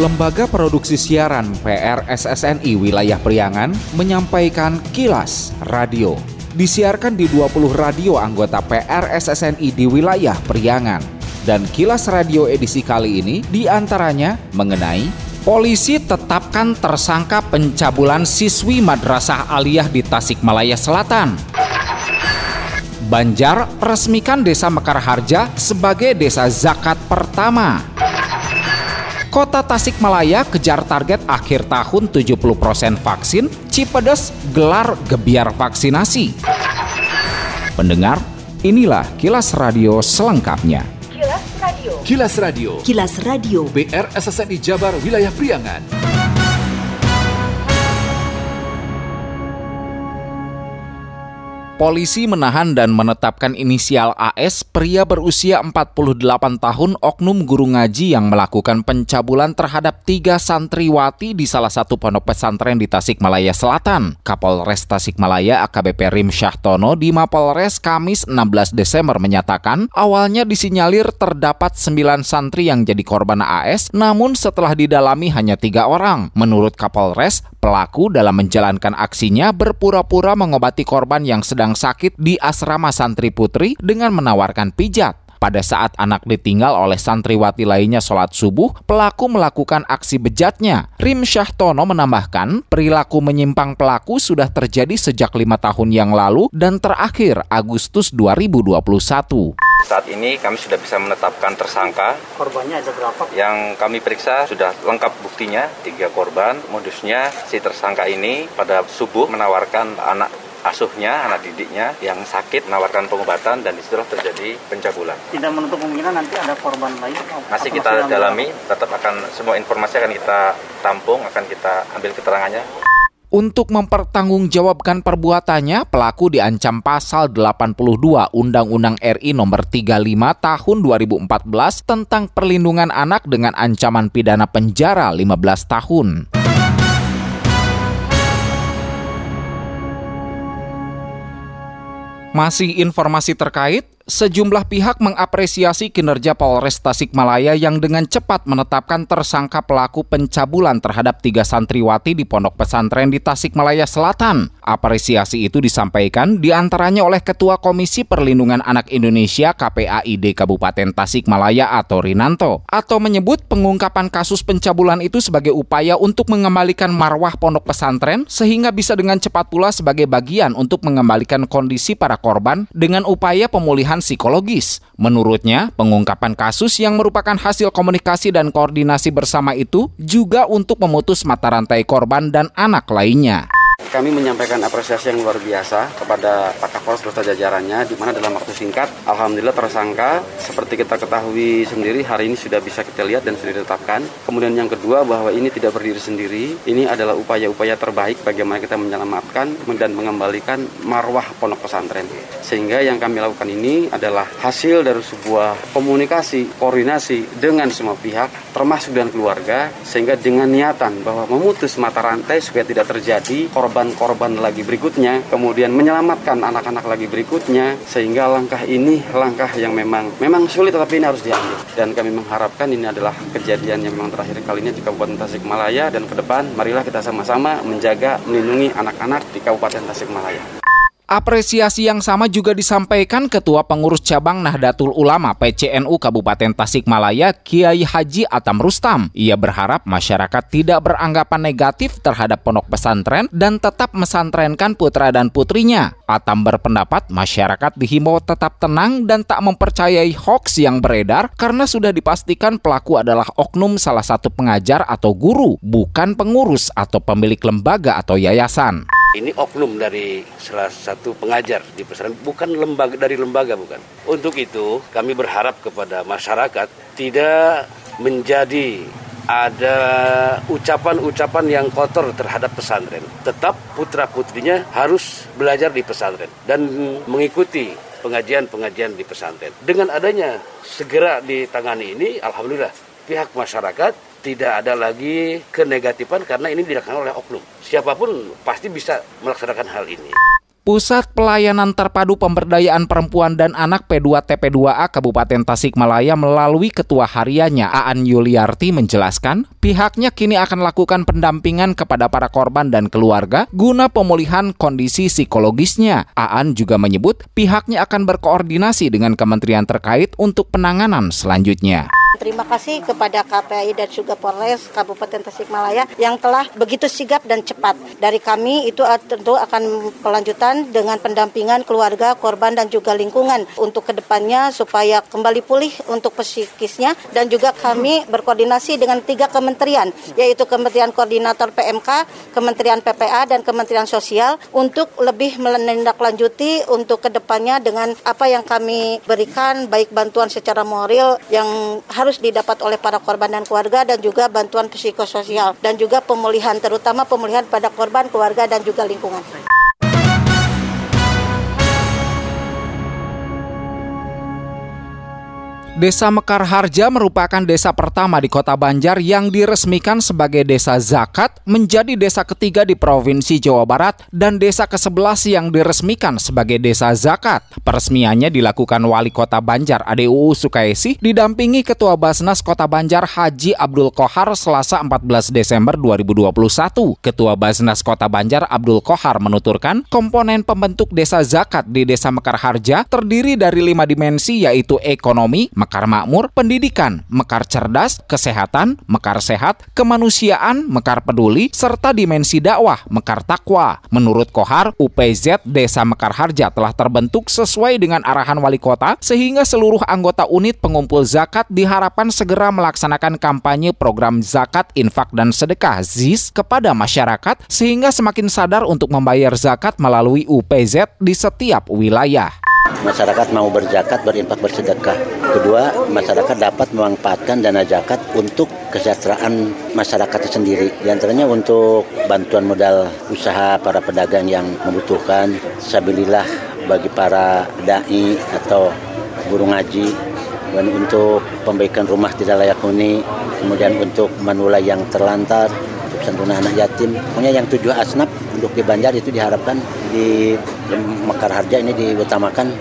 Lembaga Produksi Siaran PRSSNI Wilayah Priangan menyampaikan kilas radio. Disiarkan di 20 radio anggota PRSSNI di wilayah Priangan. Dan kilas radio edisi kali ini di antaranya mengenai Polisi tetapkan tersangka pencabulan siswi Madrasah Aliyah di Tasikmalaya Selatan. Banjar resmikan Desa Mekarharja sebagai desa zakat pertama. Kota Tasikmalaya kejar target akhir tahun 70% vaksin, Cipedes gelar gebiar vaksinasi. Pendengar, inilah kilas radio selengkapnya. Kilas Radio. Kilas Radio. Kilas Radio. BR SSNI Jabar Wilayah Priangan. Polisi menahan dan menetapkan inisial AS, pria berusia 48 tahun oknum guru ngaji yang melakukan pencabulan terhadap tiga santriwati di salah satu pondok pesantren di Tasikmalaya Selatan. Kapolres Tasikmalaya AKBP Rim Syahtono di Mapolres Kamis 16 Desember menyatakan awalnya disinyalir terdapat 9 santri yang jadi korban AS, namun setelah didalami hanya tiga orang. Menurut Kapolres, pelaku dalam menjalankan aksinya berpura-pura mengobati korban yang sedang sakit di asrama santri putri dengan menawarkan pijat. Pada saat anak ditinggal oleh santriwati lainnya sholat subuh, pelaku melakukan aksi bejatnya. Rim Syahtono menambahkan, perilaku menyimpang pelaku sudah terjadi sejak lima tahun yang lalu dan terakhir Agustus 2021. Saat ini kami sudah bisa menetapkan tersangka. Korbannya ada berapa? Yang kami periksa sudah lengkap buktinya, tiga korban. Modusnya si tersangka ini pada subuh menawarkan anak asuhnya, anak didiknya yang sakit menawarkan pengobatan dan di situlah terjadi pencabulan. Tidak menutup kemungkinan nanti ada korban lain? Masih kita dalami, tetap akan semua informasi akan kita tampung, akan kita ambil keterangannya. Untuk mempertanggungjawabkan perbuatannya, pelaku diancam pasal 82 Undang-Undang RI nomor 35 tahun 2014 tentang perlindungan anak dengan ancaman pidana penjara 15 tahun. Masih informasi terkait Sejumlah pihak mengapresiasi kinerja Polres Tasikmalaya yang dengan cepat menetapkan tersangka pelaku pencabulan terhadap tiga santriwati di pondok pesantren di Tasikmalaya Selatan. Apresiasi itu disampaikan di antaranya oleh Ketua Komisi Perlindungan Anak Indonesia KPAID Kabupaten Tasikmalaya atau Rinanto, atau menyebut pengungkapan kasus pencabulan itu sebagai upaya untuk mengembalikan marwah pondok pesantren sehingga bisa dengan cepat pula sebagai bagian untuk mengembalikan kondisi para korban dengan upaya pemulihan psikologis. Menurutnya, pengungkapan kasus yang merupakan hasil komunikasi dan koordinasi bersama itu juga untuk memutus mata rantai korban dan anak lainnya. Kami menyampaikan apresiasi yang luar biasa kepada Pak Kapolres beserta jajarannya di mana dalam waktu singkat alhamdulillah tersangka seperti kita ketahui sendiri hari ini sudah bisa kita lihat dan sudah ditetapkan. Kemudian yang kedua bahwa ini tidak berdiri sendiri, ini adalah upaya-upaya terbaik bagaimana kita menyelamatkan dan mengembalikan marwah pondok pesantren. Sehingga yang kami lakukan ini adalah hasil dari sebuah komunikasi, koordinasi dengan semua pihak termasuk dengan keluarga sehingga dengan niatan bahwa memutus mata rantai supaya tidak terjadi korban korban-korban lagi berikutnya, kemudian menyelamatkan anak-anak lagi berikutnya, sehingga langkah ini langkah yang memang memang sulit tetapi ini harus diambil. Dan kami mengharapkan ini adalah kejadian yang memang terakhir kalinya di Kabupaten Tasikmalaya dan ke depan marilah kita sama-sama menjaga melindungi anak-anak di Kabupaten Tasikmalaya. Apresiasi yang sama juga disampaikan Ketua Pengurus Cabang Nahdlatul Ulama PCNU Kabupaten Tasikmalaya Kiai Haji Atam Rustam. Ia berharap masyarakat tidak beranggapan negatif terhadap pondok pesantren dan tetap mesantrenkan putra dan putrinya. Atam berpendapat masyarakat dihimbau tetap tenang dan tak mempercayai hoax yang beredar karena sudah dipastikan pelaku adalah oknum salah satu pengajar atau guru, bukan pengurus atau pemilik lembaga atau yayasan. Ini oknum dari salah satu pengajar di pesantren, bukan lembaga dari lembaga bukan. Untuk itu kami berharap kepada masyarakat tidak menjadi ada ucapan-ucapan yang kotor terhadap pesantren. Tetap putra-putrinya harus belajar di pesantren dan mengikuti pengajian-pengajian di pesantren. Dengan adanya segera ditangani ini, alhamdulillah pihak masyarakat tidak ada lagi kenegatifan karena ini dilakukan oleh oknum. Siapa pun pasti bisa melaksanakan hal ini. Pusat Pelayanan Terpadu Pemberdayaan Perempuan dan Anak P2TP2A Kabupaten Tasikmalaya melalui Ketua Hariannya Aan Yuliarti menjelaskan, pihaknya kini akan lakukan pendampingan kepada para korban dan keluarga guna pemulihan kondisi psikologisnya. Aan juga menyebut pihaknya akan berkoordinasi dengan kementerian terkait untuk penanganan selanjutnya. Terima kasih kepada KPI dan juga Polres Kabupaten Tasikmalaya yang telah begitu sigap dan cepat. Dari kami itu tentu akan kelanjutan dengan pendampingan keluarga, korban dan juga lingkungan untuk ke depannya supaya kembali pulih untuk psikisnya dan juga kami berkoordinasi dengan tiga kementerian yaitu Kementerian Koordinator PMK, Kementerian PPA dan Kementerian Sosial untuk lebih menindaklanjuti untuk ke depannya dengan apa yang kami berikan baik bantuan secara moral yang harus didapat oleh para korban dan keluarga dan juga bantuan psikososial dan juga pemulihan terutama pemulihan pada korban, keluarga dan juga lingkungan. Desa Mekar Harja merupakan desa pertama di Kota Banjar yang diresmikan sebagai desa zakat, menjadi desa ketiga di Provinsi Jawa Barat dan desa ke-11 yang diresmikan sebagai desa zakat. Peresmiannya dilakukan Wali Kota Banjar ADUU Sukaisi didampingi Ketua Basnas Kota Banjar Haji Abdul Kohar Selasa 14 Desember 2021. Ketua Basnas Kota Banjar Abdul Kohar menuturkan komponen pembentuk desa zakat di Desa Mekar Harja terdiri dari lima dimensi yaitu ekonomi, Mekar Makmur, pendidikan, Mekar Cerdas, kesehatan, Mekar Sehat, kemanusiaan, Mekar Peduli, serta dimensi dakwah, Mekar Takwa. Menurut Kohar, UPZ Desa Mekar Harja telah terbentuk sesuai dengan arahan wali kota sehingga seluruh anggota unit pengumpul zakat diharapkan segera melaksanakan kampanye program zakat, infak, dan sedekah ZIS kepada masyarakat sehingga semakin sadar untuk membayar zakat melalui UPZ di setiap wilayah masyarakat mau berzakat, berinfak, bersedekah. Kedua, masyarakat dapat memanfaatkan dana zakat untuk kesejahteraan masyarakat sendiri. Di antaranya untuk bantuan modal usaha para pedagang yang membutuhkan, sabilillah bagi para dai atau guru ngaji, dan untuk pembaikan rumah tidak layak huni, kemudian untuk manula yang terlantar, santunan anak yatim. Pokoknya yang tujuh asnaf untuk di Banjar itu diharapkan di Mekar Harja ini diutamakan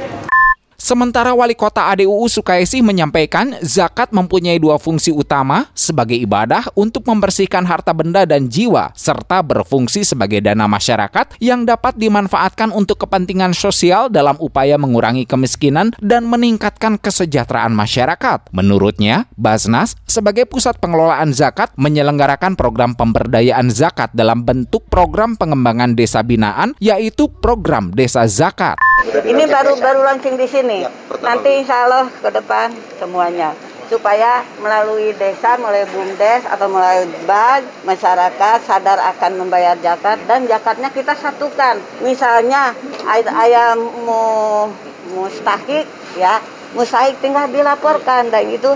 Sementara Wali Kota ADUU Sukaisi menyampaikan zakat mempunyai dua fungsi utama sebagai ibadah untuk membersihkan harta benda dan jiwa serta berfungsi sebagai dana masyarakat yang dapat dimanfaatkan untuk kepentingan sosial dalam upaya mengurangi kemiskinan dan meningkatkan kesejahteraan masyarakat. Menurutnya, Basnas sebagai pusat pengelolaan zakat menyelenggarakan program pemberdayaan zakat dalam bentuk program pengembangan desa binaan yaitu program Desa Zakat. Ini baru baru launching di sini. Ya, Nanti insya Allah ke depan semuanya supaya melalui desa, melalui bumdes atau melalui bag masyarakat sadar akan membayar zakat dan zakatnya kita satukan. Misalnya ayam mau mustahik ya, mustahik tinggal dilaporkan dan itu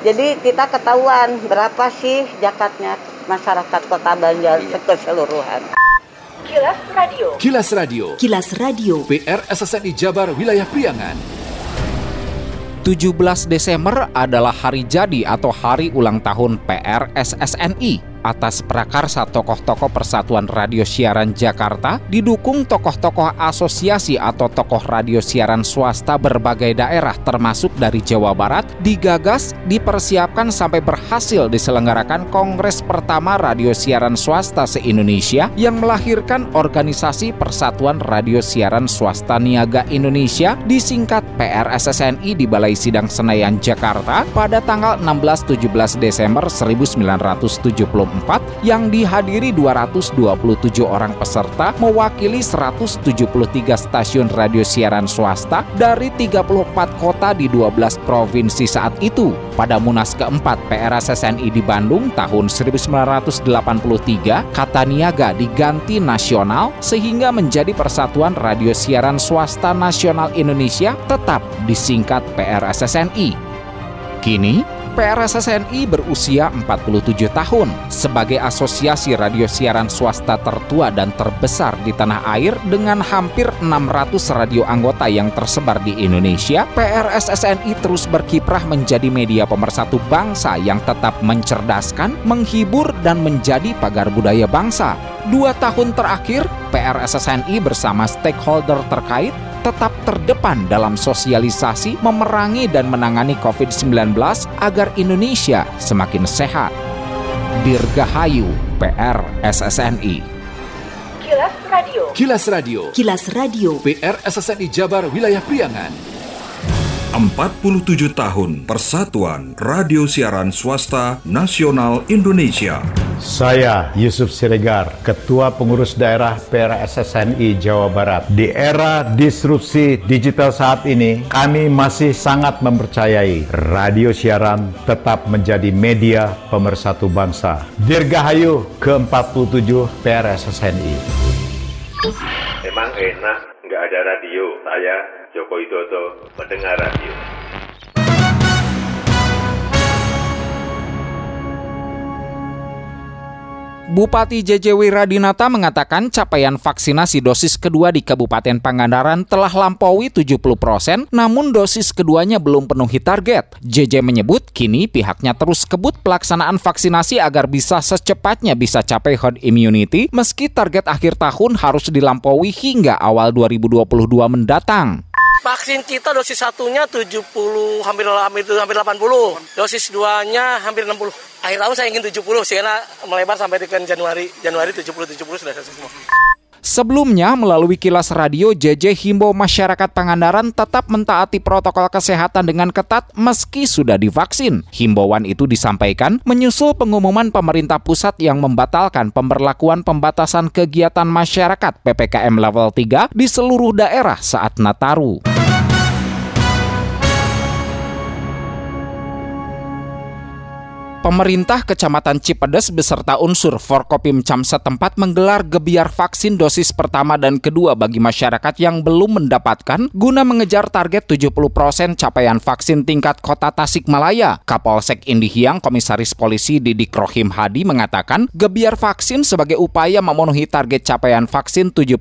jadi kita ketahuan berapa sih zakatnya masyarakat Kota Banjar keseluruhan. Kilas Radio. Kilas Radio. Kilas Radio. PR SSNI Jabar Wilayah Priangan. 17 Desember adalah hari jadi atau hari ulang tahun PR SSNI atas prakarsa tokoh-tokoh Persatuan Radio Siaran Jakarta didukung tokoh-tokoh asosiasi atau tokoh radio siaran swasta berbagai daerah termasuk dari Jawa Barat digagas, dipersiapkan sampai berhasil diselenggarakan Kongres pertama radio siaran swasta se-Indonesia yang melahirkan organisasi Persatuan Radio Siaran Swasta Niaga Indonesia disingkat PRSSNI di Balai Sidang Senayan Jakarta pada tanggal 16-17 Desember 1974 yang dihadiri 227 orang peserta mewakili 173 stasiun radio siaran swasta dari 34 kota di 12 provinsi saat itu. Pada Munas keempat PRSSNI di Bandung tahun 1983, kata niaga diganti nasional sehingga menjadi Persatuan Radio Siaran Swasta Nasional Indonesia tetap disingkat PRSSNI. Kini, PRSSNI berusia 47 tahun. Sebagai asosiasi radio siaran swasta tertua dan terbesar di tanah air dengan hampir 600 radio anggota yang tersebar di Indonesia, PRSSNI terus berkiprah menjadi media pemersatu bangsa yang tetap mencerdaskan, menghibur, dan menjadi pagar budaya bangsa. Dua tahun terakhir, PRSSNI bersama stakeholder terkait tetap terdepan dalam sosialisasi memerangi dan menangani COVID-19 agar Indonesia semakin sehat. Dirgahayu PR SSNI. Kilas Radio. Kilas Radio. Kilas Radio. PR SSNI Jabar Wilayah Priangan. 47 tahun Persatuan Radio Siaran Swasta Nasional Indonesia. Saya Yusuf Siregar, Ketua Pengurus Daerah PRSSNI Jawa Barat. Di era disrupsi digital saat ini, kami masih sangat mempercayai radio siaran tetap menjadi media pemersatu bangsa. Dirgahayu ke-47 PRSSNI. Emang enak nggak ada radio, saya Joko Widodo mendengar radio. Bupati JJ Wiradinata mengatakan capaian vaksinasi dosis kedua di Kabupaten Pangandaran telah lampaui 70 persen, namun dosis keduanya belum penuhi target. JJ menyebut kini pihaknya terus kebut pelaksanaan vaksinasi agar bisa secepatnya bisa capai herd immunity meski target akhir tahun harus dilampaui hingga awal 2022 mendatang. Vaksin kita dosis satunya 70 hampir hampir hampir 80. Dosis duanya hampir 60. Akhir tahun saya ingin 70 sih karena melebar sampai dengan Januari. Januari 70 70 sudah selesai semua. Sebelumnya, melalui kilas radio, JJ himbau masyarakat Pangandaran tetap mentaati protokol kesehatan dengan ketat meski sudah divaksin. Himbauan itu disampaikan menyusul pengumuman pemerintah pusat yang membatalkan pemberlakuan pembatasan kegiatan masyarakat PPKM level 3 di seluruh daerah saat Nataru. Pemerintah Kecamatan Cipedes beserta unsur Forkopim Cam setempat menggelar gebiar vaksin dosis pertama dan kedua bagi masyarakat yang belum mendapatkan guna mengejar target 70% capaian vaksin tingkat kota Tasikmalaya. Kapolsek Indihiang Komisaris Polisi Didik Rohim Hadi mengatakan gebiar vaksin sebagai upaya memenuhi target capaian vaksin 70%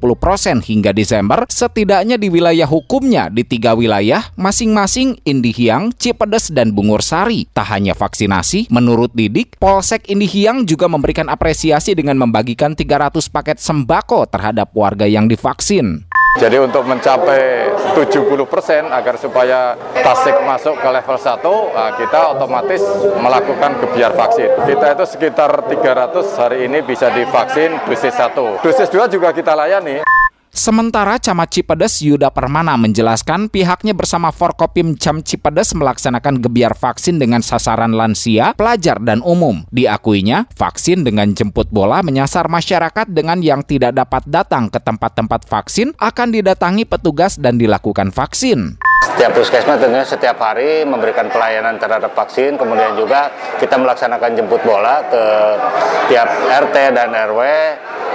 hingga Desember setidaknya di wilayah hukumnya di tiga wilayah masing-masing Indihiang, Cipedes, dan Bungur Sari. Tak hanya vaksinasi, menurut Menurut Didik, Polsek Indihiang juga memberikan apresiasi dengan membagikan 300 paket sembako terhadap warga yang divaksin. Jadi untuk mencapai 70% agar supaya Tasik masuk ke level 1, nah kita otomatis melakukan gebiar vaksin. Kita itu sekitar 300 hari ini bisa divaksin dosis 1. Dosis 2 juga kita layani. Sementara Camat Cipedes Yuda Permana menjelaskan pihaknya bersama Forkopim Cam Cipedes melaksanakan gebiar vaksin dengan sasaran lansia, pelajar, dan umum. Diakuinya, vaksin dengan jemput bola menyasar masyarakat dengan yang tidak dapat datang ke tempat-tempat vaksin akan didatangi petugas dan dilakukan vaksin. Setiap puskesmas tentunya setiap hari memberikan pelayanan terhadap vaksin, kemudian juga kita melaksanakan jemput bola ke tiap RT dan RW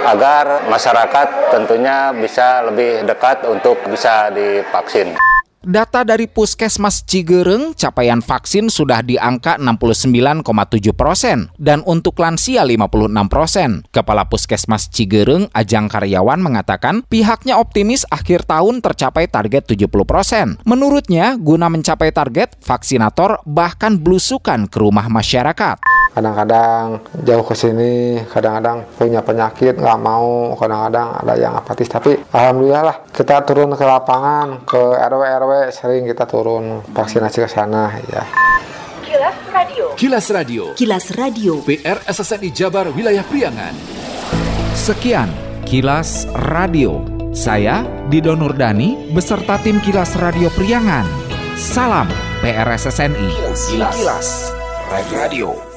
agar masyarakat tentunya bisa lebih dekat untuk bisa divaksin. Data dari Puskesmas Cigereng, capaian vaksin sudah di angka 69,7 persen dan untuk lansia 56 persen. Kepala Puskesmas Cigereng, Ajang Karyawan mengatakan pihaknya optimis akhir tahun tercapai target 70 persen. Menurutnya, guna mencapai target, vaksinator bahkan belusukan ke rumah masyarakat kadang-kadang jauh ke sini kadang-kadang punya penyakit nggak mau kadang-kadang ada yang apatis. Tapi alhamdulillah lah kita turun ke lapangan ke RW RW sering kita turun vaksinasi ke sana ya Kilas Radio. Kilas Radio. Kilas Radio. PR SSNI Jabar Wilayah Priangan. Sekian Kilas Radio. Saya Dido Nurdani beserta tim Kilas Radio Priangan. Salam PRSSNI Kilas, Kilas. Radio